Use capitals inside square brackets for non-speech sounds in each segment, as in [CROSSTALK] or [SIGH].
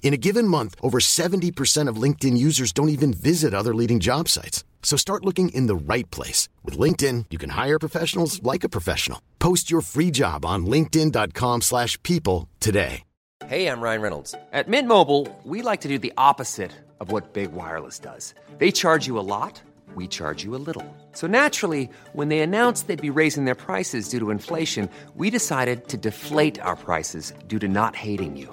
In a given month, over 70% of LinkedIn users don't even visit other leading job sites. So start looking in the right place. With LinkedIn, you can hire professionals like a professional. Post your free job on linkedin.com slash people today. Hey, I'm Ryan Reynolds. At Mint Mobile, we like to do the opposite of what Big Wireless does. They charge you a lot, we charge you a little. So naturally, when they announced they'd be raising their prices due to inflation, we decided to deflate our prices due to not hating you.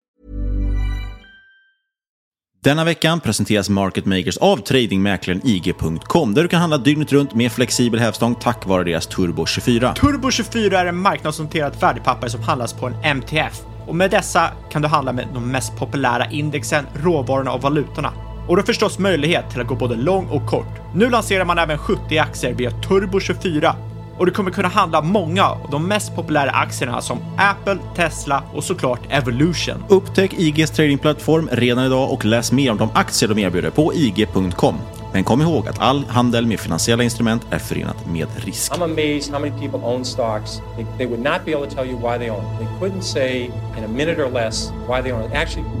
Denna veckan presenteras Market Makers av tradingmäklaren IG.com där du kan handla dygnet runt med flexibel hävstång tack vare deras Turbo 24. Turbo 24 är en marknadsnoterat värdepapper som handlas på en MTF och med dessa kan du handla med de mest populära indexen, råvarorna och valutorna. Och du har förstås möjlighet till att gå både lång och kort. Nu lanserar man även 70 aktier via Turbo 24 och du kommer kunna handla många av de mest populära aktierna som Apple, Tesla och såklart Evolution. Upptäck IGs tradingplattform redan idag och läs mer om de aktier de erbjuder på IG.com. Men kom ihåg att all handel med finansiella instrument är förenat med risk. I'm amazed how many people own stocks. They, they would not be able to tell you why they own. They couldn't say in a minute or less why they own. Actually,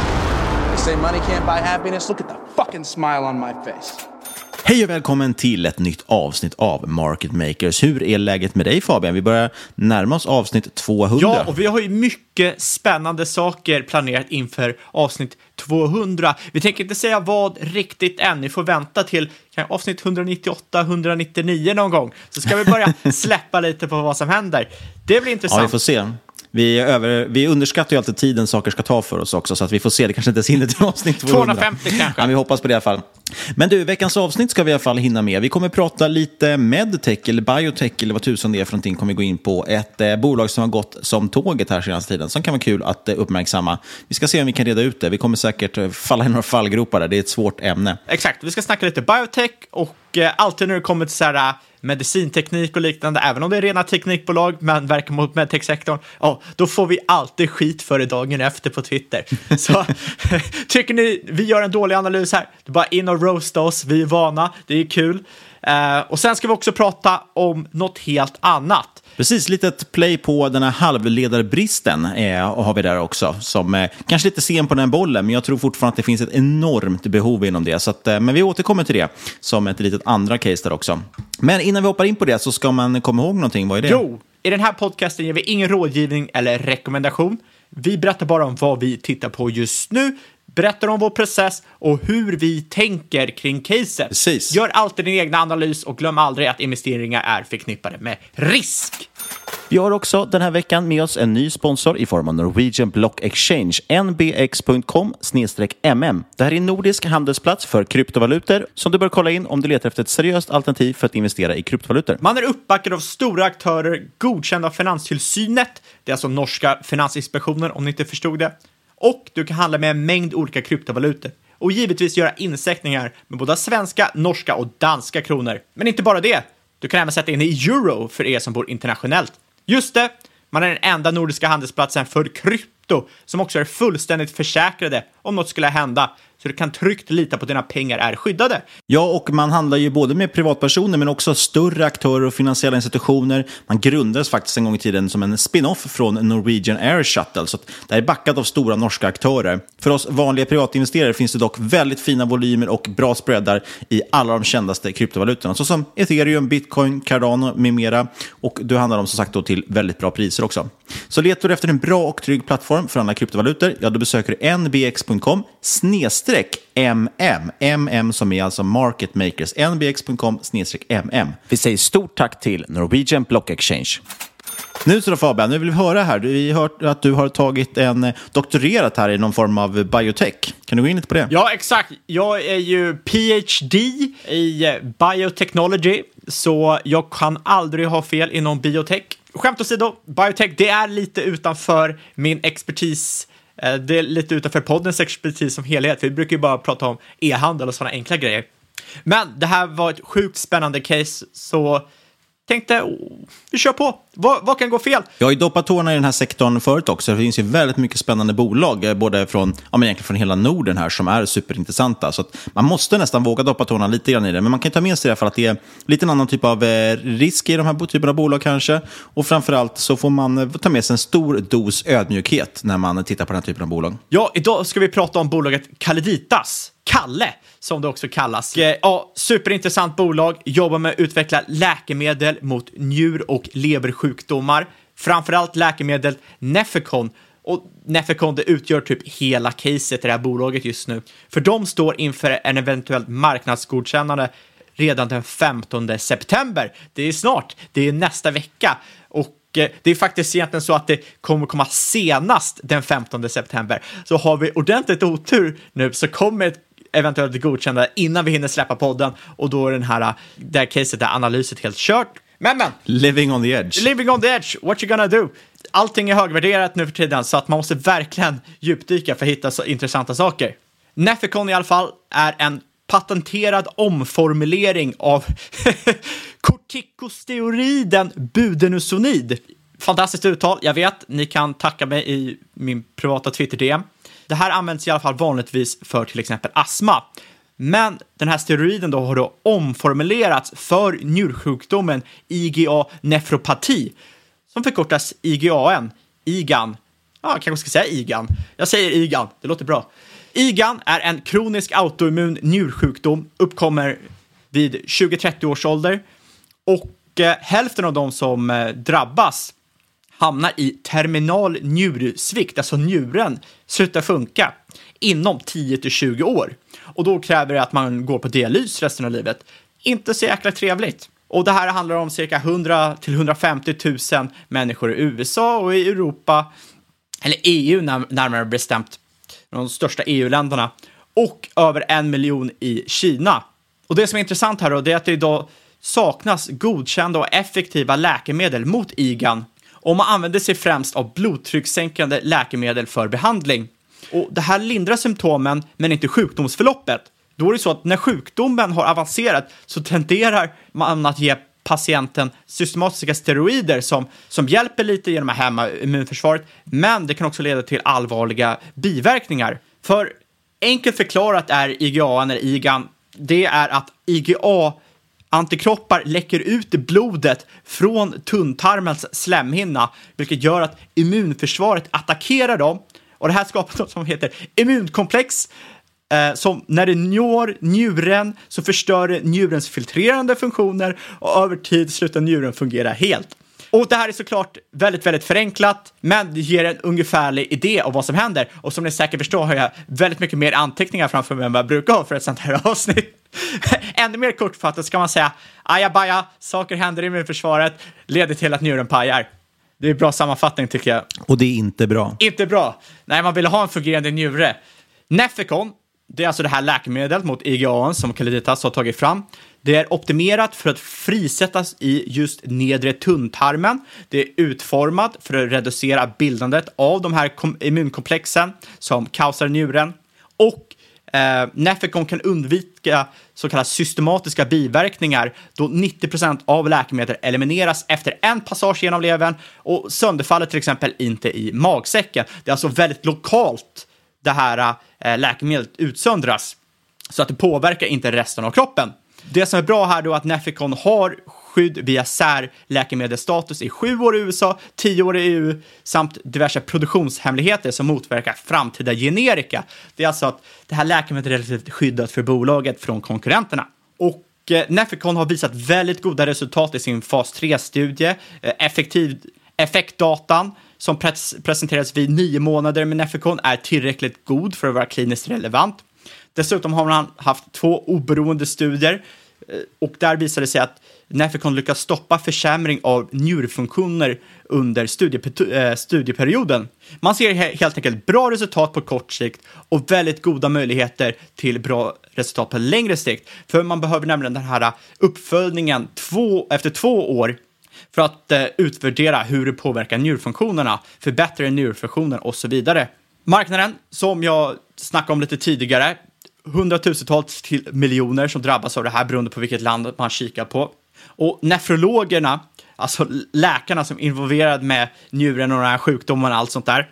Say money can't buy happiness. Look at the fucking smile on my face. Hej och välkommen till ett nytt avsnitt av Market Makers. Hur är läget med dig Fabian? Vi börjar närma oss avsnitt 200. Ja, och vi har ju mycket spännande saker planerat inför avsnitt 200. Vi tänker inte säga vad riktigt än, ni får vänta till avsnitt 198-199 någon gång. Så ska vi börja [LAUGHS] släppa lite på vad som händer. Det blir intressant. Ja, vi får se. Vi, över, vi underskattar ju alltid tiden saker ska ta för oss också, så att vi får se. Det kanske inte hinner till avsnitt 200. 250 kanske. Ja, vi hoppas på det i alla fall. Men du, veckans avsnitt ska vi i alla fall hinna med. Vi kommer prata lite medtech eller biotech eller vad tusan det är för någonting kommer vi gå in på. Ett eh, bolag som har gått som tåget här senaste tiden som kan vara kul att eh, uppmärksamma. Vi ska se om vi kan reda ut det. Vi kommer säkert eh, falla i några fallgropar där. Det är ett svårt ämne. Exakt, vi ska snacka lite biotech och eh, alltid när det kommer till så här, eh, medicinteknik och liknande, även om det är rena teknikbolag men verkar mot medtechsektorn, ja, då får vi alltid skit för det dagen efter på Twitter. [LAUGHS] Så [LAUGHS] tycker ni vi gör en dålig analys här, det är bara in och roasta oss, vi är vana, det är kul. Eh, och sen ska vi också prata om något helt annat. Precis, litet play på den här halvledarbristen eh, har vi där också. Som eh, kanske lite sen på den bollen, men jag tror fortfarande att det finns ett enormt behov inom det. Så att, eh, men vi återkommer till det som ett litet andra case där också. Men innan vi hoppar in på det så ska man komma ihåg någonting. Vad är det? Jo, i den här podcasten ger vi ingen rådgivning eller rekommendation. Vi berättar bara om vad vi tittar på just nu, berättar om vår process och hur vi tänker kring caset. Precis. Gör alltid din egna analys och glöm aldrig att investeringar är förknippade med risk. Vi har också den här veckan med oss en ny sponsor i form av Norwegian Block Exchange, nbx.com mm. Det här är en nordisk handelsplats för kryptovalutor som du bör kolla in om du letar efter ett seriöst alternativ för att investera i kryptovalutor. Man är uppbackad av stora aktörer godkända av Finanstillsynet. Det är alltså norska Finansinspektionen om ni inte förstod det. Och du kan handla med en mängd olika kryptovalutor och givetvis göra insättningar med både svenska, norska och danska kronor. Men inte bara det. Du kan även sätta in i euro för er som bor internationellt. Just det, man är den enda nordiska handelsplatsen för krypto som också är fullständigt försäkrade om något skulle hända så du kan tryggt lita på att dina pengar är skyddade. Ja, och man handlar ju både med privatpersoner men också större aktörer och finansiella institutioner. Man grundades faktiskt en gång i tiden som en spin-off från Norwegian Air Shuttle, så det här är backat av stora norska aktörer. För oss vanliga privatinvesterare finns det dock väldigt fina volymer och bra spreadar i alla de kändaste kryptovalutorna, såsom ethereum, bitcoin, cardano med mera. Och du handlar dem som sagt då till väldigt bra priser också. Så letar du efter en bra och trygg plattform för alla kryptovalutor, ja då besöker du nbx.com snedstreck mm, mm som är alltså market makers, nbx.com snedstreck mm. Vi säger stort tack till Norwegian Block Exchange. Nu så då Fabian, nu vill vi höra här. Vi har hört att du har tagit en eh, doktorerat här i någon form av biotech. Kan du gå in lite på det? Ja, exakt. Jag är ju PhD i eh, biotechnology, så jag kan aldrig ha fel inom biotech. Skämt åsido, biotech, det är lite utanför min expertis Eh, det är lite utanför poddens expertis som helhet. Vi brukar ju bara prata om e-handel och sådana enkla grejer. Men det här var ett sjukt spännande case, så tänkte vi kör på. Vad, vad, kan gå fel? Jag har ju doppat tårna i den här sektorn förut också. Det finns ju väldigt mycket spännande bolag, eh, både från, ja, men egentligen från hela Norden här, som är superintressanta. Så man måste nästan våga doppa tårna lite grann i det. Men man kan ta med sig det för att det är lite en annan typ av eh, risk i de här typerna av bolag kanske. Och framförallt så får man eh, ta med sig en stor dos ödmjukhet när man tittar på den här typen av bolag. Ja, idag ska vi prata om bolaget Calliditas. Kalle, som det också kallas. Ja, superintressant bolag, jobbar med att utveckla läkemedel mot njur och leversjukdomar. Framförallt läkemedel Nefecon. Och Nefecon det utgör typ hela caset i det här bolaget just nu. För de står inför en eventuellt marknadsgodkännande redan den 15 september. Det är snart, det är nästa vecka. Och eh, det är faktiskt egentligen så att det kommer komma senast den 15 september. Så har vi ordentligt otur nu så kommer ett eventuellt godkända innan vi hinner släppa podden och då är den här, det här caset, det här analyset helt kört. Men men! Living on the edge. Living on the edge, what you gonna do? Allting är högvärderat nu för tiden så att man måste verkligen djupdyka för att hitta så intressanta saker. Nefecon i alla fall är en patenterad omformulering av [LAUGHS] kortikosteroiden budenusonid. Fantastiskt uttal, jag vet. Ni kan tacka mig i min privata Twitter-DM. Det här används i alla fall vanligtvis för till exempel astma. Men den här steroiden då har då omformulerats för njursjukdomen IgA nefropati som förkortas IgAN, IGAN. Ja, jag kanske ska säga IGAN. Jag säger IGAN, det låter bra. IGAN är en kronisk autoimmun njursjukdom, uppkommer vid 20-30 års ålder och eh, hälften av de som eh, drabbas hamnar i terminal njursvikt, alltså njuren slutar funka inom 10 till 20 år. Och då kräver det att man går på dialys resten av livet. Inte så jäkla trevligt. Och det här handlar om cirka 100 till 150 000 människor i USA och i Europa, eller EU närmare bestämt, de största EU-länderna, och över en miljon i Kina. Och det som är intressant här då, det är att det idag saknas godkända och effektiva läkemedel mot IGAN och man använder sig främst av blodtryckssänkande läkemedel för behandling. Och det här lindrar symptomen, men inte sjukdomsförloppet. Då är det så att när sjukdomen har avancerat så tenderar man att ge patienten systematiska steroider som, som hjälper lite genom att hämma immunförsvaret, men det kan också leda till allvarliga biverkningar. För enkelt förklarat är IGA, eller IGAN, det är att IGA Antikroppar läcker ut blodet från tunntarmens slemhinna, vilket gör att immunförsvaret attackerar dem. Och det här skapar något som heter immunkomplex, eh, som när det når njuren så förstör det njurens filtrerande funktioner och över tid slutar njuren fungera helt. Och det här är såklart väldigt, väldigt förenklat, men det ger en ungefärlig idé om vad som händer. Och som ni säkert förstår har jag väldigt mycket mer anteckningar framför mig än vad jag brukar ha för ett sånt här [LAUGHS] avsnitt. [LAUGHS] Ännu mer kortfattat ska man säga ajabaja, saker händer i immunförsvaret, leder till att njuren pajar. Det är bra sammanfattning tycker jag. Och det är inte bra. Inte bra. Nej, man vill ha en fungerande njure. Nefecon, det är alltså det här läkemedlet mot IgA som Calliditas har tagit fram. Det är optimerat för att frisättas i just nedre tunntarmen. Det är utformat för att reducera bildandet av de här immunkomplexen som kaosar njuren. Och eh, Nefecon kan undvika så kallade systematiska biverkningar då 90 procent av läkemedel elimineras efter en passage genom levern och sönderfaller till exempel inte i magsäcken. Det är alltså väldigt lokalt det här eh, läkemedlet utsöndras så att det påverkar inte resten av kroppen. Det som är bra här då är att Neficon har skydd via särläkemedelsstatus i sju år i USA, tio år i EU samt diverse produktionshemligheter som motverkar framtida generika. Det är alltså att det här läkemedlet är relativt skyddat för bolaget från konkurrenterna. Och eh, Neficon har visat väldigt goda resultat i sin fas 3-studie. Eh, effektiv effektdatan som pres presenterades vid nio månader med Nefecon är tillräckligt god för att vara kliniskt relevant. Dessutom har man haft två oberoende studier eh, och där visade det sig att Nefecon lyckas stoppa försämring av njurfunktioner under eh, studieperioden. Man ser helt enkelt bra resultat på kort sikt och väldigt goda möjligheter till bra resultat på längre sikt. För man behöver nämligen den här uppföljningen två, efter två år för att eh, utvärdera hur det påverkar njurfunktionerna, förbättra njurfunktionen och så vidare. Marknaden, som jag snackade om lite tidigare, hundratusentals till miljoner som drabbas av det här beroende på vilket land man kikar på. Och nefrologerna, alltså läkarna som är involverade med njuren och den här sjukdomen och allt sånt där,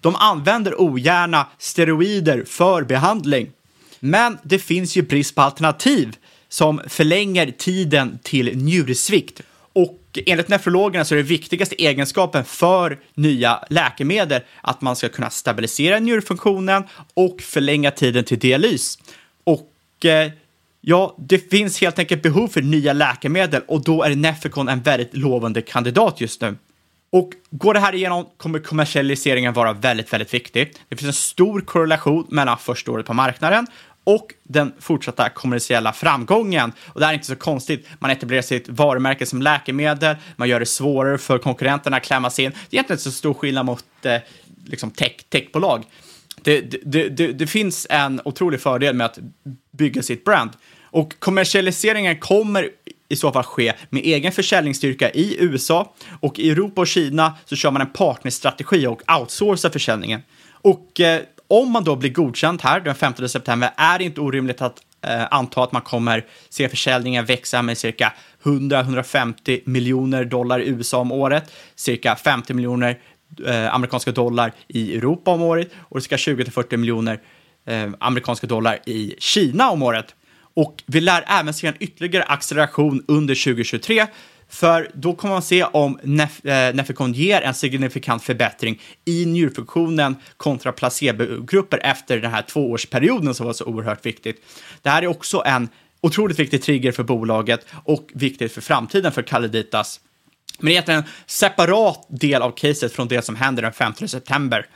de använder ogärna steroider för behandling. Men det finns ju brist på alternativ som förlänger tiden till njursvikt. Enligt nefrologerna så är det viktigaste egenskapen för nya läkemedel att man ska kunna stabilisera njurfunktionen och förlänga tiden till dialys. Och eh, ja, det finns helt enkelt behov för nya läkemedel och då är Nefecon en väldigt lovande kandidat just nu. Och går det här igenom kommer kommersialiseringen vara väldigt, väldigt viktig. Det finns en stor korrelation mellan första året på marknaden och den fortsatta kommersiella framgången. Och det här är inte så konstigt. Man etablerar sitt varumärke som läkemedel, man gör det svårare för konkurrenterna att klämma sig in. Det är egentligen inte så stor skillnad mot eh, liksom tech, techbolag. Det, det, det, det, finns en otrolig fördel med att bygga sitt brand. Och kommersialiseringen kommer i så fall ske med egen försäljningsstyrka i USA och i Europa och Kina så kör man en partnerstrategi och outsourcar försäljningen. Och eh, om man då blir godkänd här den 15 september är det inte orimligt att eh, anta att man kommer se försäljningen växa med cirka 100-150 miljoner dollar i USA om året, cirka 50 miljoner eh, amerikanska dollar i Europa om året och cirka 20-40 miljoner eh, amerikanska dollar i Kina om året. Och vi lär även se en ytterligare acceleration under 2023 för då kommer man se om Nef eh, Nefecon ger en signifikant förbättring i njurfunktionen kontra placebogrupper efter den här tvåårsperioden som var så oerhört viktigt. Det här är också en otroligt viktig trigger för bolaget och viktigt för framtiden för Calliditas. Men det är egentligen en separat del av caset från det som händer den 15 september.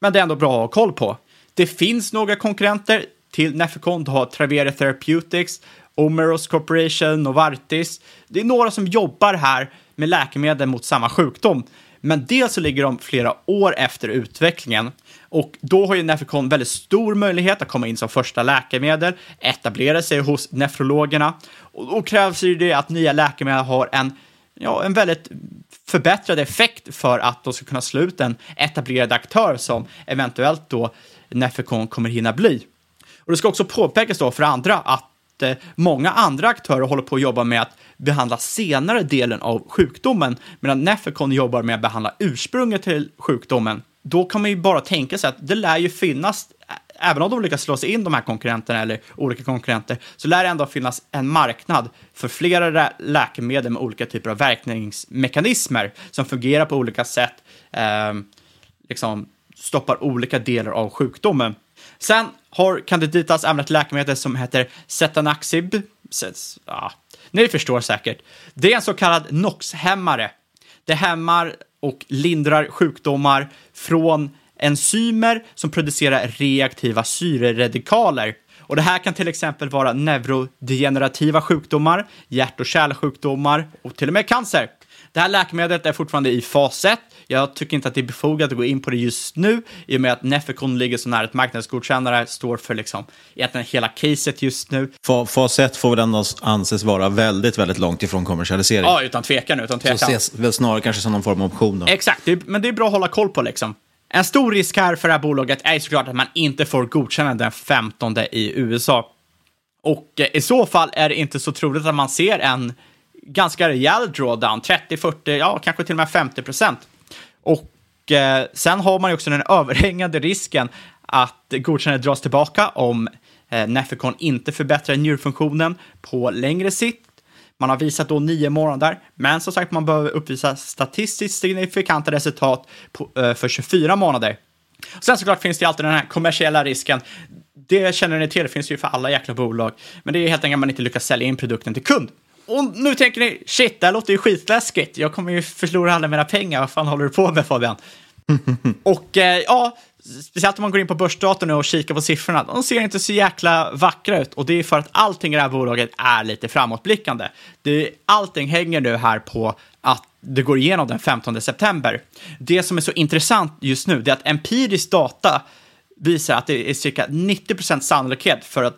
Men det är ändå bra att ha koll på. Det finns några konkurrenter till Nefecon. Du har Travere Therapeutics, Omeros Corporation, Novartis. Det är några som jobbar här med läkemedel mot samma sjukdom. Men dels så ligger de flera år efter utvecklingen och då har ju Nefecon väldigt stor möjlighet att komma in som första läkemedel, etablera sig hos nefrologerna och då krävs ju det att nya läkemedel har en, ja, en väldigt förbättrad effekt för att de ska kunna slå ut en etablerad aktör som eventuellt då Nefecon kommer hinna bli. Och det ska också påpekas då för andra att Eh, många andra aktörer håller på att jobba med att behandla senare delen av sjukdomen, medan Nefecon jobbar med att behandla ursprunget till sjukdomen. Då kan man ju bara tänka sig att det lär ju finnas även om de lyckas slå sig in de här konkurrenterna eller olika konkurrenter, så lär det ändå finnas en marknad för flera läkemedel med olika typer av verkningsmekanismer som fungerar på olika sätt, eh, liksom stoppar olika delar av sjukdomen. Sen har Candiditas även ett läkemedel som heter Setanaxib. Ja, ni förstår säkert. Det är en så kallad NOx-hämmare. Det hämmar och lindrar sjukdomar från enzymer som producerar reaktiva syreradikaler. Och det här kan till exempel vara neurodegenerativa sjukdomar, hjärt och kärlsjukdomar och till och med cancer. Det här läkemedlet är fortfarande i fas 1. Jag tycker inte att det är befogat att gå in på det just nu i och med att Nefecon ligger så nära ett marknadsgodkännare, står för liksom egentligen hela caset just nu. Fa- Fas 1 får väl ändå anses vara väldigt, väldigt långt ifrån kommersialisering. Ja, utan tvekan, utan tvekan. Så ses väl snarare kanske som någon form av option då. Exakt, men det är bra att hålla koll på liksom. En stor risk här för det här bolaget är såklart att man inte får godkänna den 15 i USA. Och eh, i så fall är det inte så troligt att man ser en ganska rejäl drawdown, 30, 40, ja kanske till och med 50 procent. Och eh, sen har man ju också den [LAUGHS] överhängande risken att godkännandet dras tillbaka om eh, Nefecon inte förbättrar njurfunktionen på längre sikt. Man har visat då nio månader, men som sagt, man behöver uppvisa statistiskt signifikanta resultat på, eh, för 24 månader. Sen såklart finns det alltid den här kommersiella risken. Det känner ni till, det finns ju för alla jäkla bolag. Men det är helt enkelt att man inte lyckas sälja in produkten till kund. Och nu tänker ni, shit, det här låter ju skitläskigt. Jag kommer ju förlora alla mina pengar. Vad fan håller du på med Fabian? [LAUGHS] och eh, ja, speciellt om man går in på börsdatorn och kikar på siffrorna. De ser inte så jäkla vackra ut och det är för att allting i det här bolaget är lite framåtblickande. Det, allting hänger nu här på att det går igenom den 15 september. Det som är så intressant just nu är att empirisk data visar att det är cirka 90% sannolikhet för att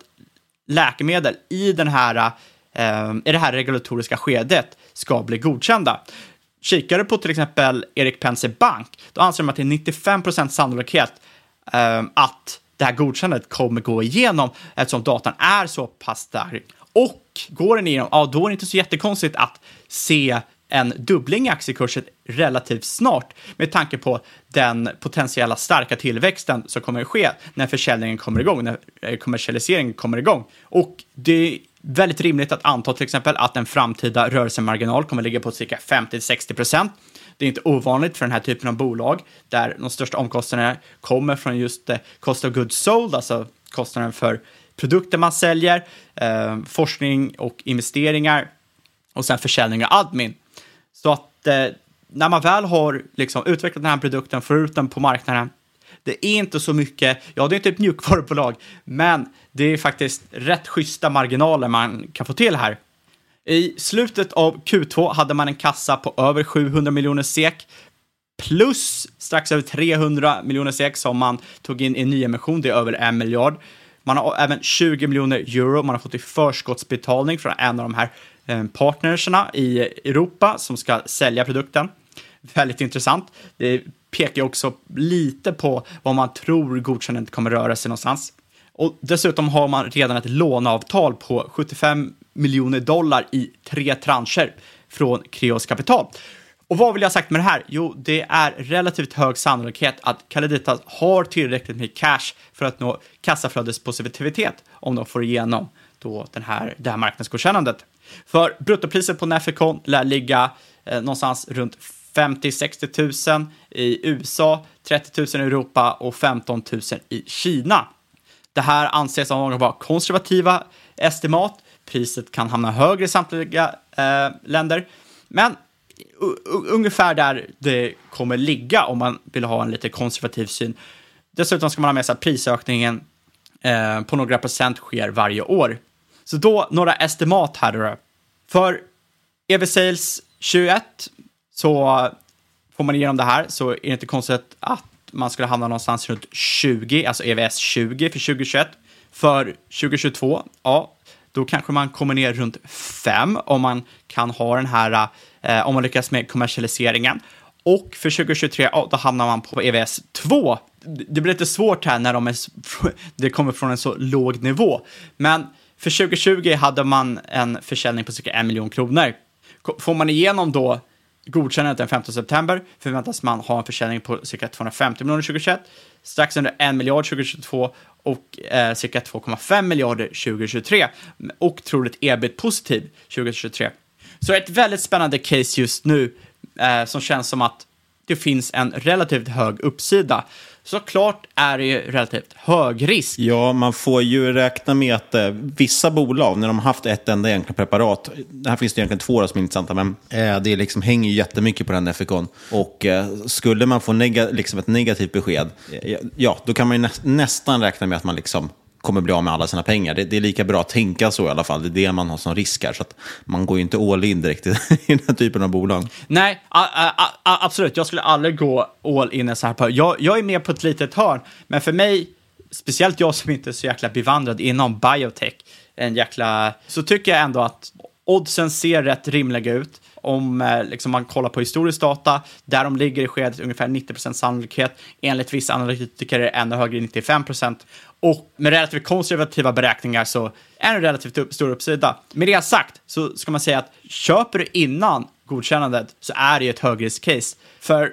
läkemedel i, den här, Eh, i det här regulatoriska skedet ska bli godkända. Kikar du på till exempel Erik Penser Bank, då anser de att det är 95% sannolikhet eh, att det här godkännandet kommer gå igenom eftersom datan är så pass stark. Och går den igenom, ja då är det inte så jättekonstigt att se en dubbling i aktiekursen relativt snart med tanke på den potentiella starka tillväxten som kommer att ske när försäljningen kommer igång, när eh, kommersialiseringen kommer igång. Och det väldigt rimligt att anta till exempel att en framtida rörelsemarginal kommer ligga på cirka 50-60 procent. Det är inte ovanligt för den här typen av bolag där de största omkostnaderna kommer från just eh, cost of goods sold, alltså kostnaden för produkter man säljer, eh, forskning och investeringar och sen försäljning och admin. Så att eh, när man väl har liksom, utvecklat den här produkten, får ut den på marknaden, det är inte så mycket, ja det är inte ett mjukvarubolag, men det är faktiskt rätt schyssta marginaler man kan få till här. I slutet av Q2 hade man en kassa på över 700 miljoner SEK plus strax över 300 miljoner SEK som man tog in i nyemission, det är över en miljard. Man har även 20 miljoner euro man har fått i förskottsbetalning från en av de här eh, partnerserna i Europa som ska sälja produkten. Väldigt intressant. Det pekar också lite på vad man tror godkännandet kommer röra sig någonstans. Och dessutom har man redan ett låneavtal på 75 miljoner dollar i tre trancher från Kreos Kapital. Och vad vill jag ha sagt med det här? Jo, det är relativt hög sannolikhet att Caleditas har tillräckligt med cash för att nå kassaflödespositivitet om de får igenom då den här, det här marknadsgodkännandet. För bruttopriset på Nefecon lär ligga eh, någonstans runt 50-60 000 i USA, 30 000 i Europa och 15 000 i Kina. Det här anses av många vara konservativa estimat. Priset kan hamna högre i samtliga eh, länder, men ungefär där det kommer ligga om man vill ha en lite konservativ syn. Dessutom ska man ha med sig att prisökningen eh, på några procent sker varje år. Så då några estimat här då. För EV Sales 21 så får man igenom det här så är det inte konstigt att man skulle hamna någonstans runt 20, alltså EVS 20 för 2021. För 2022, ja, då kanske man kommer ner runt 5 om man kan ha den här, eh, om man lyckas med kommersialiseringen. Och för 2023, ja, då hamnar man på EVS 2. Det blir lite svårt här när de är, [LAUGHS] det kommer från en så låg nivå. Men för 2020 hade man en försäljning på cirka 1 miljon kronor. Får man igenom då godkännandet den 15 september förväntas man ha en försäljning på cirka 250 miljoner 2021, strax under 1 miljard 2022 och eh, cirka 2,5 miljarder 2023 och troligt ebit positiv 2023. Så ett väldigt spännande case just nu eh, som känns som att det finns en relativt hög uppsida. Såklart är det ju relativt hög risk. Ja, man får ju räkna med att eh, vissa bolag, när de har haft ett enda enkla preparat, här finns det egentligen två som är intressanta, men eh, det liksom hänger ju jättemycket på den Nefecon. Och eh, skulle man få nega liksom ett negativt besked, eh, ja, då kan man ju nä nästan räkna med att man liksom kommer bli av med alla sina pengar. Det, det, är lika bra att tänka så i alla fall. Det är det man har som risk här. Så att man går ju inte all in direkt i, [LAUGHS] i den här typen av bolag. Nej, a, a, a, absolut. Jag skulle aldrig gå all in i så här. På. Jag, jag är med på ett litet hörn, men för mig, speciellt jag som inte är så jäkla bevandrad inom biotech, en jäkla, så tycker jag ändå att oddsen ser rätt rimliga ut om eh, liksom, man kollar på historisk data, där de ligger i skedet ungefär 90% sannolikhet. Enligt vissa analytiker är det ännu högre, 95 och med relativt konservativa beräkningar så är det en relativt upp, stor uppsida. Med det sagt så ska man säga att köper du innan godkännandet så är det ju ett högriskcase. För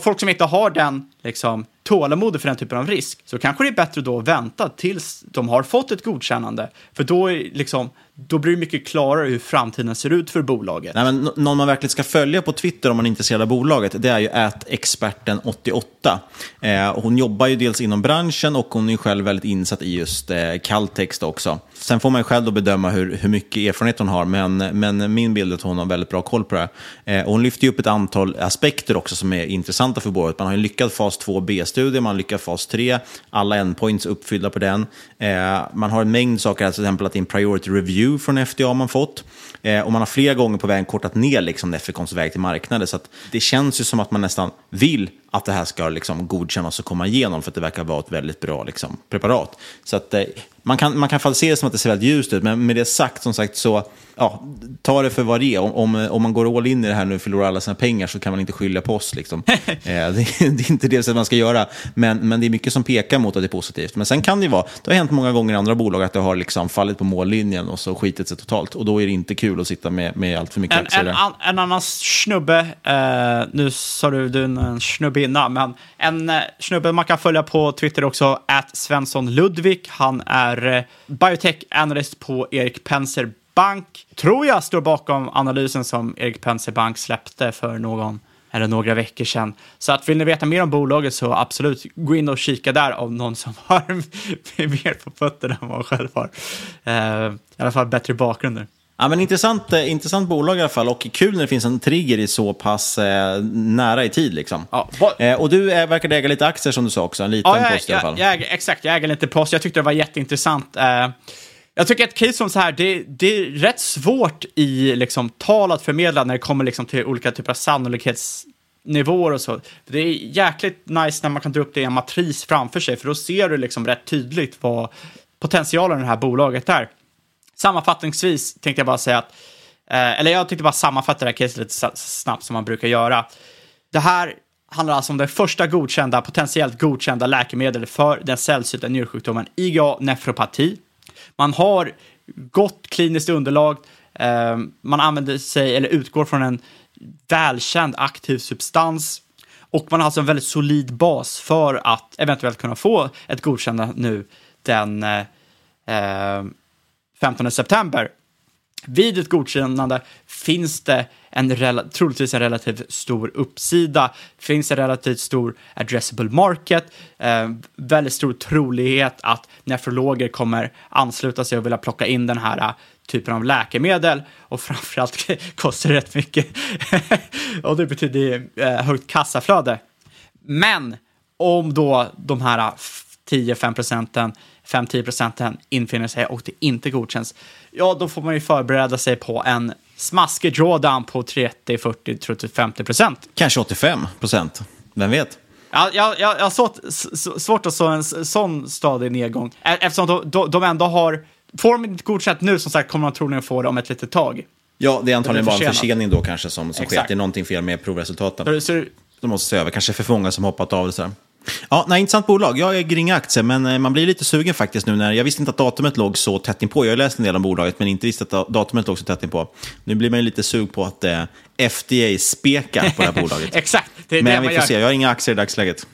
folk som inte har den liksom, tålamodet för den typen av risk så kanske det är bättre då att vänta tills de har fått ett godkännande. För då är liksom då blir det mycket klarare hur framtiden ser ut för bolaget. Nej, men någon man verkligen ska följa på Twitter om man är intresserad av bolaget, det är ju experten88. Eh, hon jobbar ju dels inom branschen och hon är själv väldigt insatt i just eh, kalltext också. Sen får man ju själv då bedöma hur, hur mycket erfarenhet hon har, men, men min bild är att hon har väldigt bra koll på det här. Eh, hon lyfter ju upp ett antal aspekter också som är intressanta för bolaget. Man har en lyckad fas 2B-studie, man har lyckad fas 3, alla endpoints uppfyllda på den. Eh, man har en mängd saker, till exempel att det är en priority review review från FDA man fått. Eh, och man har flera gånger på vägen kortat ner liksom, Nefecons väg till marknaden. Så det känns ju som att man nästan vill att det här ska liksom, godkännas och komma igenom för att det verkar vara ett väldigt bra liksom, preparat. Så att, eh, man kan, man kan se det som att det ser väldigt ljust ut, men med det sagt, som sagt, så ja, ta det för vad det är. Om, om, om man går all in i det här nu och förlorar alla sina pengar så kan man inte skylla på oss. Liksom. [LAUGHS] eh, det, det, är inte det som man ska göra, men, men det är mycket som pekar mot att det är positivt. Men sen kan det vara, det har hänt många gånger i andra bolag att det har liksom fallit på mållinjen och så skitit sig totalt. Och då är det inte kul att sitta med, med allt för mycket en, aktier. En, en, en annan snubbe, eh, nu sa du du en snubbinna, men en eh, snubbe man kan följa på Twitter också, att Svensson Ludvig. Han är eh, biotech analyst på Erik Penser Bank. Tror jag står bakom analysen som Erik Penser Bank släppte för någon eller några veckor sedan. Så att vill ni veta mer om bolaget så absolut gå in och kika där av någon som har [LAUGHS] mer på fötterna än vad man själv har. Uh, I alla fall bättre bakgrunder. Ja, men intressant, eh, intressant bolag i alla fall och kul när det finns en trigger i så pass eh, nära i tid. Liksom. Ja, eh, och du är, verkar äga lite aktier som du sa också, en liten ja, jag, post i alla fall. Jag, jag, exakt, jag äger lite post. Jag tyckte det var jätteintressant. Eh, jag tycker ett case som så här, det, det är rätt svårt i liksom, tal att förmedla när det kommer liksom, till olika typer av sannolikhetsnivåer och så. Det är jäkligt nice när man kan dra upp det i en matris framför sig, för då ser du liksom rätt tydligt vad potentialen i det här bolaget är. Sammanfattningsvis tänkte jag bara säga att, eh, eller jag tänkte bara sammanfatta det här caset lite snabbt som man brukar göra. Det här handlar alltså om det första godkända, potentiellt godkända läkemedel för den sällsynta njursjukdomen IgA nefropati. Man har gott kliniskt underlag, eh, man använder sig, eller utgår från en välkänd aktiv substans och man har alltså en väldigt solid bas för att eventuellt kunna få ett godkännande nu den eh, eh 15 september. Vid ett godkännande finns det en troligtvis en relativt stor uppsida, finns en relativt stor addressable market, eh, väldigt stor trolighet att nefrologer kommer ansluta sig och vilja plocka in den här eh, typen av läkemedel och framförallt [LAUGHS] kostar det rätt mycket [LAUGHS] och det betyder eh, högt kassaflöde. Men om då de här eh, 10-5 procenten 5-10 procenten infinner sig och det inte godkänns, ja, då får man ju förbereda sig på en smaskig drawdown på 30, 40, 30, 50 procent. Kanske 85 procent, vem vet? Ja, jag, jag, jag har svårt, svårt att så en sån stadig nedgång, eftersom de, de, de ändå har, får de inte godkänt nu, som sagt, kommer de troligen få det om ett litet tag. Ja, det är antagligen bara en försening då kanske som, som sker. Det är någonting fel med provresultaten. Så, så, de måste se över, kanske för många som hoppat av det så här. Ja, nej, intressant bolag. Jag äger inga aktier, men eh, man blir lite sugen faktiskt nu när jag visste inte att datumet låg så tätt inpå. Jag har läst en del om bolaget, men inte visste att datumet låg så tätt inpå. Nu blir man ju lite sug på att eh, FDA spekar på det här bolaget. [LAUGHS] Exakt, det är men vi får gör. se, jag har inga aktier i dagsläget.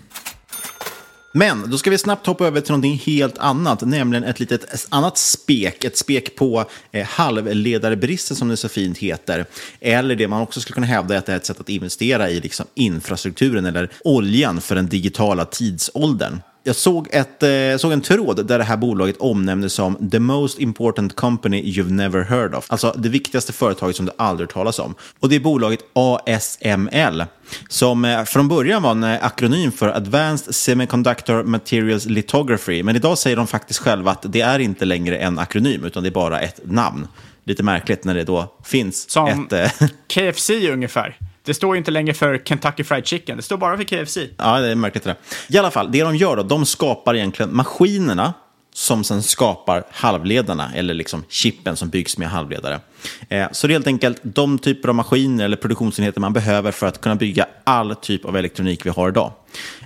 Men då ska vi snabbt hoppa över till någonting helt annat, nämligen ett litet annat spek. Ett spek på eh, halvledarbristen som det så fint heter. Eller det man också skulle kunna hävda är att det är ett sätt att investera i liksom, infrastrukturen eller oljan för den digitala tidsåldern jag såg, ett, eh, såg en tråd där det här bolaget omnämndes som the most important company you've never heard of. Alltså det viktigaste företaget som du aldrig talas om. Och det är bolaget ASML som eh, från början var en eh, akronym för Advanced Semiconductor Materials Lithography. Men idag säger de faktiskt själva att det är inte längre en akronym utan det är bara ett namn. Lite märkligt när det då finns Som ett... eh, [LAUGHS] KFC ungefär. Det står ju inte längre för Kentucky Fried Chicken, det står bara för KFC. Ja, det är märkligt det där. I alla fall, det de gör då, de skapar egentligen maskinerna som sen skapar halvledarna, eller liksom chippen som byggs med halvledare. Eh, så det är helt enkelt de typer av maskiner eller produktionsenheter man behöver för att kunna bygga all typ av elektronik vi har idag.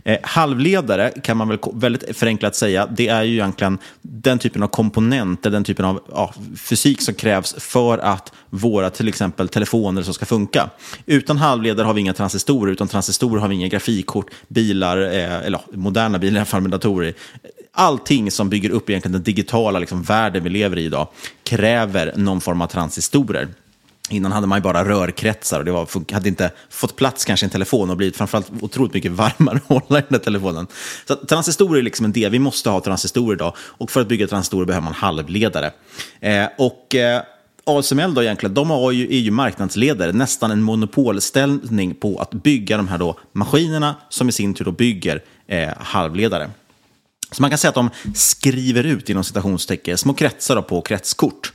Eh, halvledare kan man väl väldigt förenklat säga, det är ju egentligen den typen av komponenter, den typen av ja, fysik som krävs för att våra till exempel telefoner som ska funka. Utan halvledare har vi inga transistorer, utan transistorer har vi inga grafikkort, bilar, eh, eller moderna bilar i alla fall med datorer. Allting som bygger upp egentligen den digitala liksom, världen vi lever i idag kräver någon form av transistorer. Innan hade man ju bara rörkretsar och det var, hade inte fått plats kanske i en telefon och blivit framförallt otroligt mycket [LAUGHS] varmare att hålla i den där telefonen. Så att transistorer är liksom en del, vi måste ha transistorer idag och för att bygga transistorer behöver man halvledare. Eh, och eh, ASML då egentligen, de har ju, är ju marknadsledare, nästan en monopolställning på att bygga de här då maskinerna som i sin tur då bygger eh, halvledare. Så man kan säga att de skriver ut inom citationstecken små kretsar på kretskort.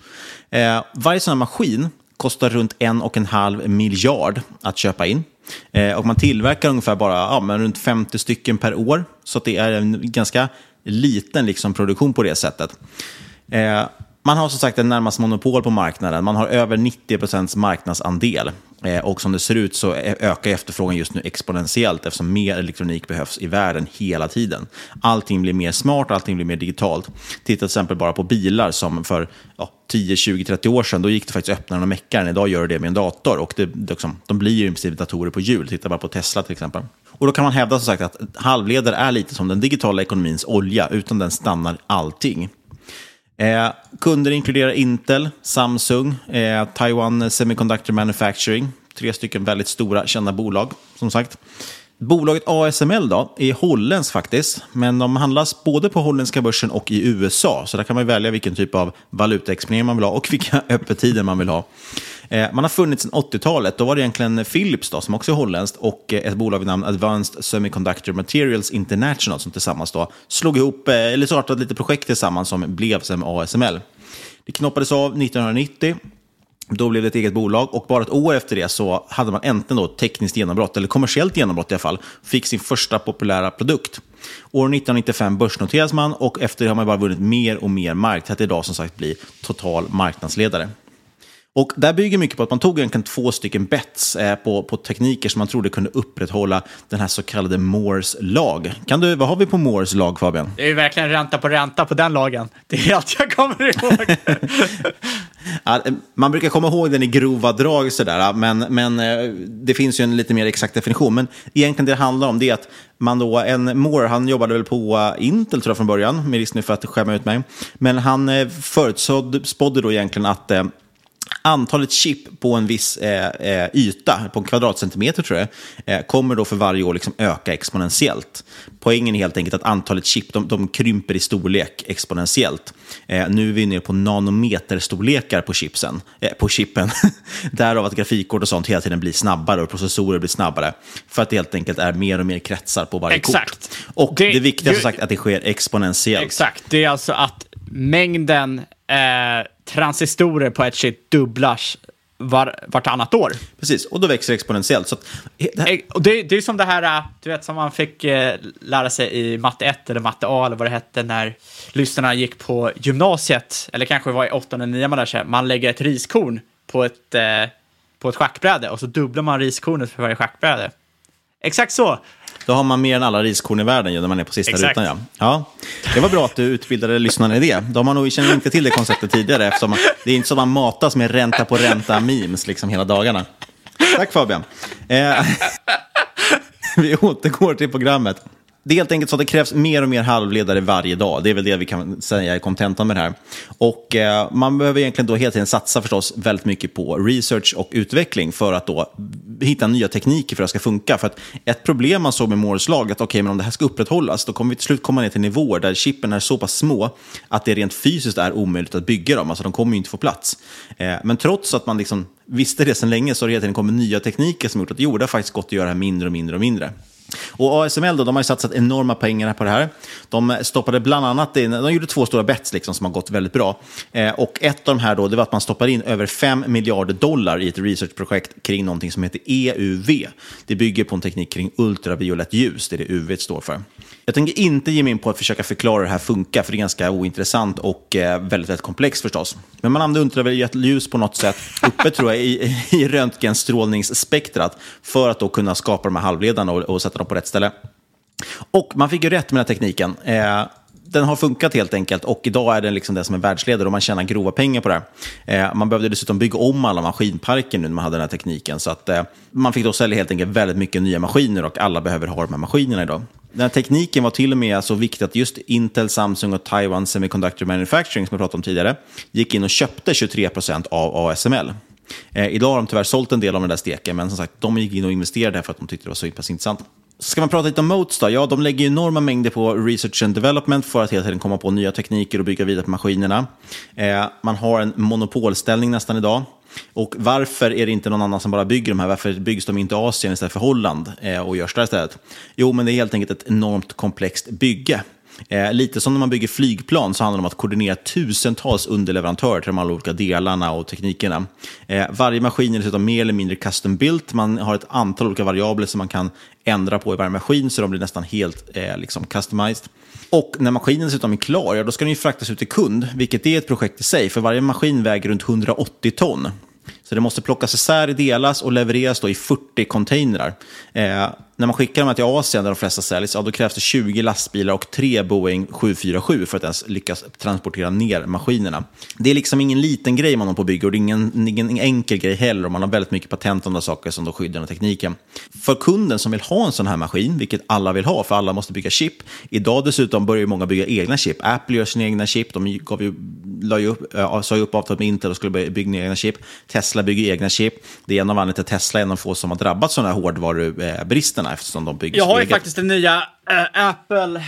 Eh, varje sån här maskin kostar runt en och en halv miljard att köpa in. Eh, och man tillverkar ungefär bara ja, men runt 50 stycken per år. Så att det är en ganska liten liksom, produktion på det sättet. Eh, man har som sagt en närmast monopol på marknaden. Man har över 90 procents marknadsandel. Eh, och som det ser ut så e- ökar efterfrågan just nu exponentiellt eftersom mer elektronik behövs i världen hela tiden. Allting blir mer smart, allting blir mer digitalt. Titta till exempel bara på bilar som för ja, 10, 20, 30 år sedan, då gick det faktiskt att öppna den och mecka den. Idag gör det med en dator och det, det liksom, de blir ju i princip datorer på hjul. Titta bara på Tesla till exempel. Och då kan man hävda som sagt att halvledare är lite som den digitala ekonomins olja. Utan den stannar allting. Eh, kunder inkluderar Intel, Samsung, eh, Taiwan Semiconductor Manufacturing. Tre stycken väldigt stora kända bolag, som sagt. Bolaget ASML då, är holländskt faktiskt, men de handlas både på holländska börsen och i USA. Så där kan man välja vilken typ av valutaexponering man vill ha och [LAUGHS] vilka öppettider man vill ha. Eh, man har funnits sedan 80-talet. Då var det egentligen Philips, då, som också är holländskt, och eh, ett bolag vid namn Advanced Semiconductor Materials International som tillsammans då slog ihop, eh, eller startade lite projekt tillsammans som blev som ASML. Det knoppades av 1990. Då blev det ett eget bolag och bara ett år efter det så hade man äntligen då tekniskt genombrott, eller kommersiellt genombrott i alla fall, fick sin första populära produkt. År 1995 börsnoteras man och efter det har man bara vunnit mer och mer mark till att idag som sagt bli total marknadsledare. Och där bygger mycket på att man tog egentligen två stycken bets eh, på, på tekniker som man trodde kunde upprätthålla den här så kallade Moores lag. Kan du, vad har vi på Moores lag Fabian? Det är verkligen ränta på ränta på den lagen. Det är allt jag kommer ihåg. [LAUGHS] Eh, man brukar komma ihåg den i grova drag, sådär, eh, men, men eh, det finns ju en lite mer exakt definition. Men egentligen det det handlar om det är att man då, en Moore, han jobbade väl på Intel tror jag från början, med risk nu för att skämma ut mig. Men han förutspådde då egentligen att antalet chip på en viss eh, eh, yta, på en kvadratcentimeter tror jag, eh, kommer då för varje år liksom öka exponentiellt. Poängen är helt enkelt att antalet chip de, de krymper i storlek exponentiellt. Eh, nu är vi nere på nanometerstorlekar på chipsen, eh, på chippen. [LAUGHS] Därav att grafikkort och sånt hela tiden blir snabbare och processorer blir snabbare. För att det helt enkelt är mer och mer kretsar på varje Exakt. kort. Och det, Det- viktiga som ju- sagt att det sker exponentiellt. Exakt, det är alltså att mängden eh, transistorer på ett chip dubblas var, vartannat år. Precis, och då växer det exponentiellt. Så att, Eh, Och det, det är som det här, eh, du vet, som man fick eh, lära sig i matte 1 eller matte A eller vad det hette när lyssnarna gick på gymnasiet, eller kanske var i 8 eller 9 man lär sig. Man lägger ett riskorn på ett, eh, på ett schackbräde och så dubblar man riskornet för varje schackbräde. Exakt så. Då har man mer än alla riskorn i världen ju, när man är på sista Exakt. rutan. Ja. Ja, det var bra att du utbildade lyssnarna i det. De har nog känner inte till det konceptet tidigare, eftersom man, det är inte som man matas med ränta på ränta-memes liksom hela dagarna. Tack Fabian. Eh, [LAUGHS] vi återgår till programmet. Det är helt enkelt så att det krävs mer och mer halvledare varje dag. Det är väl det vi kan säga är kontentan med det här. Och eh, man behöver egentligen då hela tiden satsa förstås väldigt mycket på research och utveckling för att då hitta nya tekniker för att det ska funka. För att ett problem man såg med Moores lag, att okay, men om det här ska upprätthållas, då kommer vi till slut komma ner till nivåer där chippen är så pass små att det rent fysiskt är omöjligt att bygga dem. Alltså de kommer ju inte få plats. Eh, men trots att man liksom visste det sedan länge så har det hela tiden kommit nya tekniker som gjort att jo, det har faktiskt gått att göra det här mindre och mindre och mindre. Och ASML då, de har ju satsat enorma pengar på det här. De stoppade bland annat in, de gjorde två stora bets liksom, som har gått väldigt bra. Eh, och ett av de här då, det var att man stoppade in över 5 miljarder dollar i ett researchprojekt kring någonting som heter EUV. Det bygger på en teknik kring ultraviolett ljus, det är det UV står för. Jag tänker inte ge mig in på att försöka förklara hur det här funkar, för det är ganska ointressant och eh, väldigt, väldigt komplext förstås. Men man använder ultraviolett ljus på något sätt, uppe tror jag, i, i röntgenstrålningsspektrat, för att då kunna skapa de här halvledarna och, och sätta dem på rätt ställe. Och man fick ju rätt med den här tekniken. Eh, den har funkat helt enkelt och idag är den liksom den som är världsledare och man tjänar grova pengar på det. Eh, man behövde dessutom bygga om alla maskinparker nu när man hade den här tekniken. Så att, eh, man fick då sälja helt enkelt väldigt mycket nya maskiner och alla behöver ha de här maskinerna idag. Den här tekniken var till och med så viktig att just Intel, Samsung och Taiwan Semiconductor Manufacturing, som jag pratade om tidigare, gick in och köpte 23 procent av ASML. Eh, idag har de tyvärr sålt en del av den där steken, men som sagt, de gick in och investerade för att de tyckte det var så pass intressant. Ska man prata lite om Motes då? Ja, de lägger enorma mängder på research and development för att hela tiden komma på nya tekniker och bygga vidare på maskinerna. Eh, man har en monopolställning nästan idag. Och varför är det inte någon annan som bara bygger de här? Varför byggs de inte i Asien istället för Holland eh, och görs där istället? Jo, men det är helt enkelt ett enormt komplext bygge. Eh, lite som när man bygger flygplan så handlar det om att koordinera tusentals underleverantörer till de alla olika delarna och teknikerna. Eh, varje maskin är dessutom mer eller mindre custom built. Man har ett antal olika variabler som man kan ändra på i varje maskin så de blir nästan helt eh, liksom customized. Och när maskinen dessutom är klar, ja, då ska den ju fraktas ut till kund, vilket är ett projekt i sig, för varje maskin väger runt 180 ton. Så det måste plockas isär, delas och levereras då i 40 containrar. Eh, när man skickar dem till Asien, där de flesta säljs, ja, då krävs det 20 lastbilar och tre Boeing 747 för att ens lyckas transportera ner maskinerna. Det är liksom ingen liten grej man har på bygge och det är ingen, ingen enkel grej heller. Och man har väldigt mycket patent om de saker som då skyddar den tekniken. För kunden som vill ha en sån här maskin, vilket alla vill ha, för alla måste bygga chip. Idag dessutom börjar ju många bygga egna chip. Apple gör sina egna chip. De gav ju, la ju upp, äh, sa ju upp avtalet med Intel och skulle bygga egna chip. Tesla bygger egna chip. Det är en av anledningarna till att Tesla är en av få som har drabbats av de här hårdvarubristerna eftersom de bygger Jag har ju faktiskt den nya äh, Apple...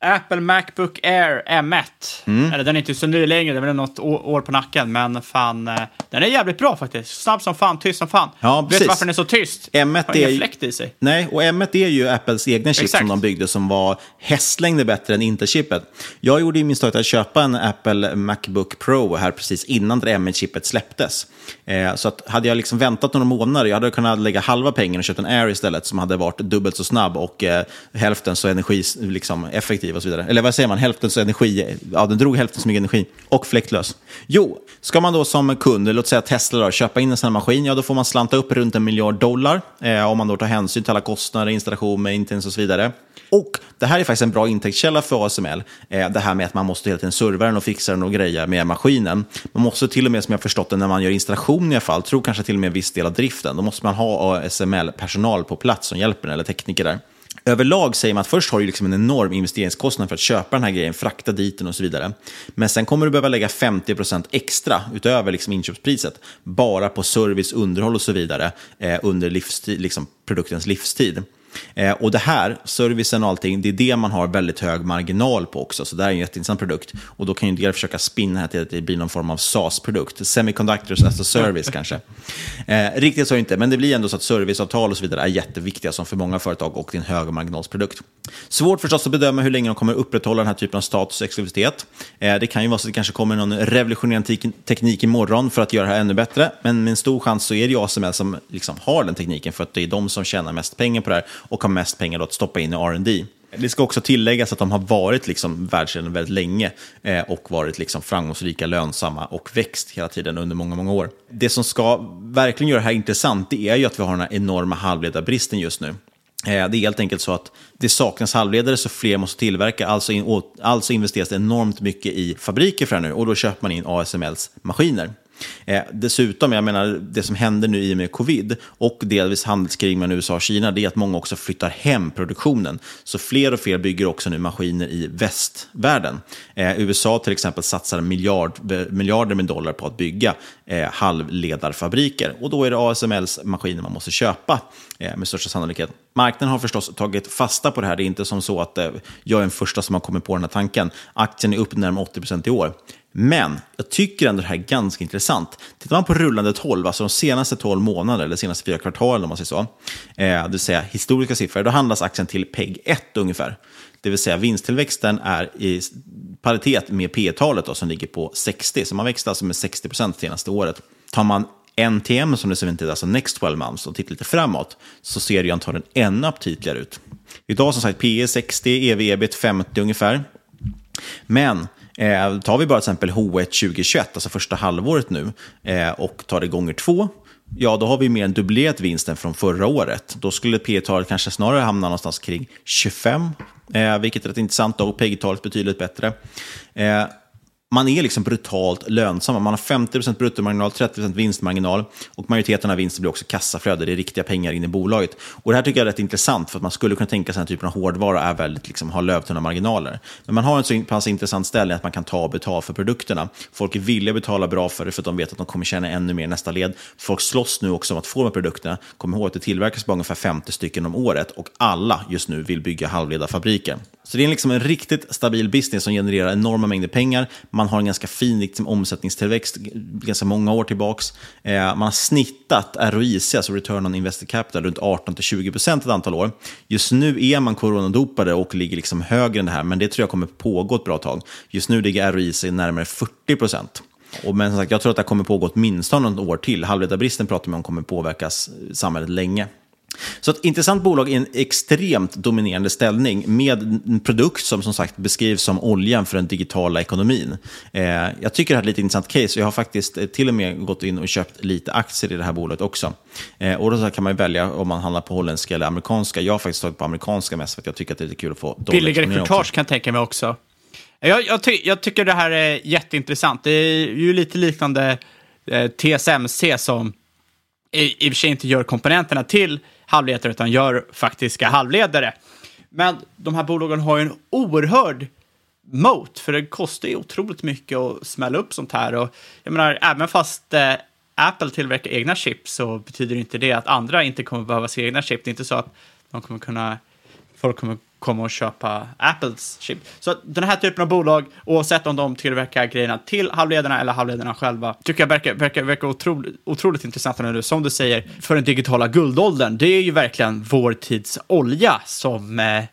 Apple Macbook Air M1. Mm. Eller den är inte så ny längre, den är väl något år på nacken, men fan, eh, den är jävligt bra faktiskt. Snabb som fan, tyst som fan. Ja, Vet du varför den är så tyst? M1 Har ingen är- fläkt i sig. Nej, och M1 är ju Apples egna chip Exakt. som de byggde som var hästlängder bättre än Intel-chippet. Jag gjorde ju misstaget att köpa en Apple Macbook Pro här precis innan det M1-chippet släpptes. Eh, så att hade jag liksom väntat några månader, jag hade kunnat lägga halva pengen och köpt en Air istället som hade varit dubbelt så snabb och eh, hälften så energieffektiv liksom, effektiv och så vidare. Eller vad säger man? Hälften så energi, ja den drog hälften så mycket energi och fläktlös. Jo, ska man då som kund, låt säga Tesla, då, köpa in en sån här maskin, ja då får man slanta upp runt en miljard dollar eh, om man då tar hänsyn till alla kostnader, installation, maintenance och så vidare. Och det här är faktiskt en bra intäktskälla för ASML. Eh, det här med att man måste hela tiden serva den och fixa den och greja med maskinen. Man måste till och med, som jag har förstått det, när man gör installation i alla fall, tror kanske till och med en viss del av driften, då måste man ha ASML-personal på plats som hjälper en, eller tekniker där. Överlag säger man att först har du liksom en enorm investeringskostnad för att köpa den här grejen, frakta dit den och så vidare. Men sen kommer du behöva lägga 50% extra utöver liksom inköpspriset, bara på service, underhåll och så vidare eh, under livstid, liksom produktens livstid. Eh, och det här, servicen och allting, det är det man har väldigt hög marginal på också. Så det här är en jätteintressant produkt. Och då kan ju del försöka spinna här till att det blir någon form av SaaS-produkt. Semiconductors as a service [LAUGHS] kanske. Eh, riktigt så inte, men det blir ändå så att serviceavtal och så vidare är jätteviktiga som för många företag och det är en högmarginalsprodukt. Svårt förstås att bedöma hur länge de kommer upprätthålla den här typen av status och exklusivitet. Eh, det kan ju vara så att det kanske kommer någon revolutionerande tek- teknik imorgon för att göra det här ännu bättre. Men med en stor chans så är det ju ASML som liksom har den tekniken för att det är de som tjänar mest pengar på det här och har mest pengar då att stoppa in i R&D. Det ska också tilläggas att de har varit liksom världsledande väldigt länge eh, och varit liksom framgångsrika, lönsamma och växt hela tiden under många, många år. Det som ska verkligen göra det här intressant det är ju att vi har den här enorma halvledarbristen just nu. Eh, Det är helt enkelt så att det saknas halvledare så fler måste tillverka, alltså, in, alltså investeras det enormt mycket i fabriker för det här nu och då köper man in ASMLs maskiner. Eh, dessutom, jag menar, det som händer nu i och med covid och delvis handelskrig mellan USA och Kina, det är att många också flyttar hem produktionen. Så fler och fler bygger också nu maskiner i västvärlden. Eh, USA till exempel satsar miljard, eh, miljarder med dollar på att bygga eh, halvledarfabriker. Och då är det ASMLs maskiner man måste köpa eh, med största sannolikhet. Marknaden har förstås tagit fasta på det här. Det är inte som så att eh, jag är den första som har kommit på den här tanken. Aktien är upp närmare 80% i år. Men jag tycker ändå det här är ganska intressant. Tittar man på rullande 12, alltså de senaste 12 månaderna, eller senaste fyra kvartalen om man säger så, eh, det vill säga historiska siffror, då handlas aktien till PEG 1 ungefär. Det vill säga vinsttillväxten är i paritet med P-talet som ligger på 60, så man växte alltså med 60 procent senaste året. Tar man NTM som det ser ut, alltså Next 12 Months, och tittar lite framåt, så ser det ju antagligen ännu aptitligare ut. Idag som sagt PE 60, EV ebit 50 ungefär. Men Eh, tar vi bara till exempel H1 2021, alltså första halvåret nu, eh, och tar det gånger två, ja då har vi mer än dubblerat vinsten från förra året. Då skulle P-talet kanske snarare hamna någonstans kring 25, eh, vilket är rätt intressant, och PEG-talet betydligt bättre. Eh, man är liksom brutalt lönsam. Man har 50% bruttomarginal, 30% vinstmarginal och majoriteten av vinsten blir också kassaflöde. Det är riktiga pengar in i bolaget. Och Det här tycker jag är rätt intressant för att man skulle kunna tänka sig att den typen av hårdvara är väldigt, liksom, har lövtunna marginaler. Men man har en så pass intressant ställning att man kan ta och betala för produkterna. Folk är villiga att betala bra för det för att de vet att de kommer tjäna ännu mer i nästa led. Folk slåss nu också om att få de här produkterna. Kom ihåg att det tillverkas bara ungefär 50 stycken om året och alla just nu vill bygga halvledarfabriker. Så det är liksom en riktigt stabil business som genererar enorma mängder pengar. Man har en ganska fin liksom, omsättningstillväxt ganska många år tillbaks. Eh, man har snittat ROIC, alltså return on invested capital, runt 18-20% ett antal år. Just nu är man coronadopade och ligger liksom högre än det här, men det tror jag kommer pågå ett bra tag. Just nu ligger ROIC närmare 40%. Och men som sagt, jag tror att det kommer pågå åtminstone något år till. Halvledarbristen pratar man om kommer påverkas samhället länge. Så ett intressant bolag i en extremt dominerande ställning med en produkt som som sagt beskrivs som oljan för den digitala ekonomin. Eh, jag tycker det här är ett lite intressant case. Jag har faktiskt eh, till och med gått in och köpt lite aktier i det här bolaget också. Eh, och då kan man välja om man handlar på holländska eller amerikanska. Jag har faktiskt tagit på amerikanska mest för att jag tycker att det är lite kul att få Billigare courtage kan jag tänka mig också. Jag, jag, ty jag, tycker det här är jätteintressant. Det är ju lite liknande eh, TSMC som i, i och för sig inte gör komponenterna till halvledare utan gör faktiska halvledare. Men de här bolagen har ju en oerhörd moat, för det kostar ju otroligt mycket att smälla upp sånt här. Och jag menar, även fast eh, Apple tillverkar egna chip så betyder inte det att andra inte kommer behöva se egna chip. Det är inte så att de kommer kunna, folk kommer komma och köpa Apples chip. Så den här typen av bolag, oavsett om de tillverkar grejerna till halvledarna eller halvledarna själva, tycker jag verkar, verkar, verkar otroligt, otroligt intressanta nu. Som du säger, för den digitala guldåldern, det är ju verkligen vår tids olja som eh,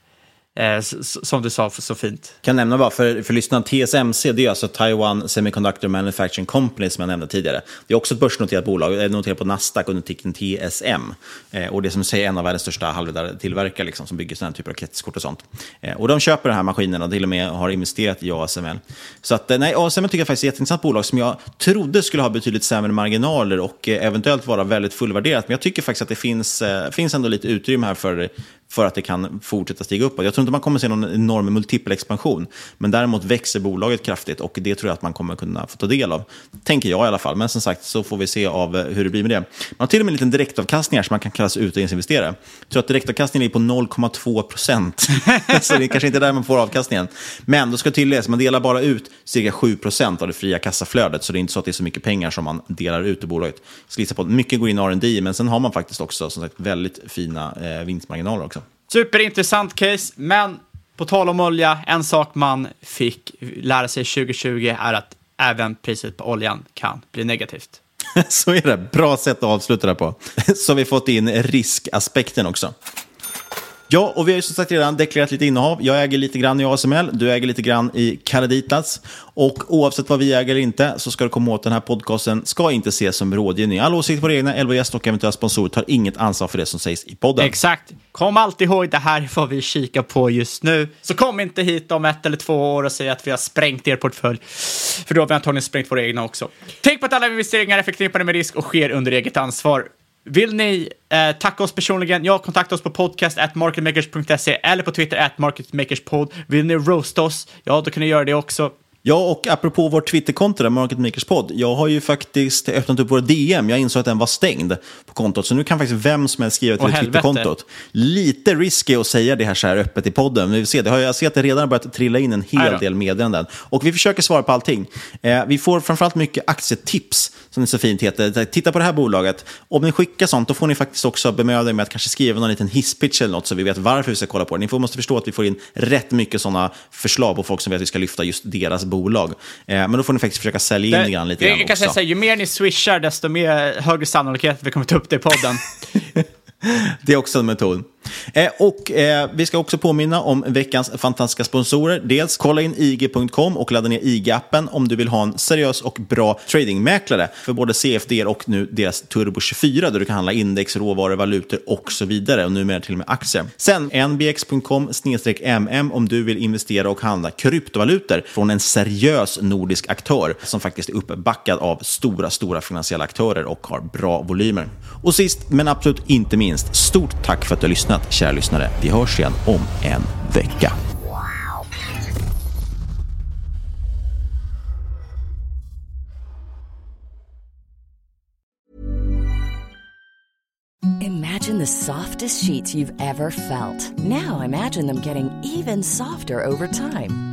Eh, som du sa så fint. Jag Kan nämna bara för, för lyssnarna, TSMC det är alltså Taiwan Semiconductor Manufacturing Company som jag nämnde tidigare. Det är också ett börsnoterat bolag, det är noterat på Nasdaq under ticken TSM. Eh, och det är som säger en av världens största halvledartillverkare liksom, som bygger sådana typer av kretskort och sånt. Eh, och de köper de här maskinerna och till och med har investerat i ASML. Så att, eh, nej, ASML tycker jag faktiskt är ett jätteintressant bolag som jag trodde skulle ha betydligt sämre marginaler och eh, eventuellt vara väldigt fullvärderat. Men jag tycker faktiskt att det finns, eh, finns ändå lite utrymme här för för att det kan fortsätta stiga uppåt. Jag tror inte man kommer se någon enorm multipelexpansion, men däremot växer bolaget kraftigt och det tror jag att man kommer kunna få ta del av. Tänker jag i alla fall, men som sagt så får vi se av eh, hur det blir med det. Man har till och med en liten direktavkastning här som man kan kalla sig utdelningsinvesterare. Jag tror att direktavkastningen ligger på 0,2 procent, [LAUGHS] så det är kanske inte där man får avkastningen. Men då ska tilläggas, man delar bara ut cirka 7 procent av det fria kassaflödet, så det är inte så att det är så mycket pengar som man delar ut ur bolaget. Jag ska på mycket går in i R&D, men sen har man faktiskt också som sagt, väldigt fina eh, vinstmarginaler också. Superintressant case, men på tal om olja, en sak man fick lära sig 2020 är att även priset på oljan kan bli negativt. [LAUGHS] Så är det. Bra sätt att avsluta det på. Så har vi fått in riskaspekten också. Ja, och vi har ju som sagt redan deklarerat lite innehav. Jag äger lite grann i ASML, du äger lite grann i Caraditas. Och oavsett vad vi äger eller inte så ska du komma åt den här podcasten ska inte ses som rådgivning. All åsikt på egna, 11 gäster och eventuella sponsorer tar inget ansvar för det som sägs i podden. Exakt. Kom alltid ihåg, det här är vad vi kikar på just nu. Så kom inte hit om ett eller två år och säg att vi har sprängt er portfölj. För då har vi antagligen sprängt våra egna också. Tänk på att alla investeringar är förknippade med risk och sker under eget ansvar. Vill ni eh, tacka oss personligen? Ja, kontakta oss på podcast at marketmakers.se eller på Twitter at marketmakerspod. Vill ni roasta oss? Ja, då kan ni göra det också. Ja, och apropå vårt Twitterkonto, där, Market Makers podd. Jag har ju faktiskt öppnat upp vår DM. Jag insåg att den var stängd på kontot. Så nu kan faktiskt vem som helst skriva till Åh, Twitterkontot. Lite risky att säga det här så här öppet i podden. Men vi får se. Det har, jag ser att det redan har börjat trilla in en hel del meddelanden. Och vi försöker svara på allting. Eh, vi får framförallt mycket aktietips, som det så fint heter. Titta på det här bolaget. Om ni skickar sånt, då får ni faktiskt också bemöda er med att kanske skriva någon liten hisspitch eller något så vi vet varför vi ska kolla på det. Ni får, måste förstå att vi får in rätt mycket sådana förslag på folk som vet att vi ska lyfta just deras bolag. Eh, men då får ni faktiskt försöka sälja in det grann lite grann jag kan säga också. så här, ju mer ni swishar, desto mer högre sannolikhet att vi kommer ta upp det i podden. [LAUGHS] Det är också en metod. Eh, och eh, Vi ska också påminna om veckans fantastiska sponsorer. Dels kolla in IG.com och ladda ner IG-appen om du vill ha en seriös och bra tradingmäklare för både CFD och nu deras Turbo 24 där du kan handla index, råvaror, valutor och så vidare och numera till och med aktier. Sen nbx.com mm om du vill investera och handla kryptovalutor från en seriös nordisk aktör som faktiskt är uppbackad av stora, stora finansiella aktörer och har bra volymer. Och sist men absolut inte minst, stort tack för att du har lyssnat, kära lyssnare. Vi hörs igen om en vecka. Imagine the softest sheets you've ever felt. Now imagine them getting even softer over time.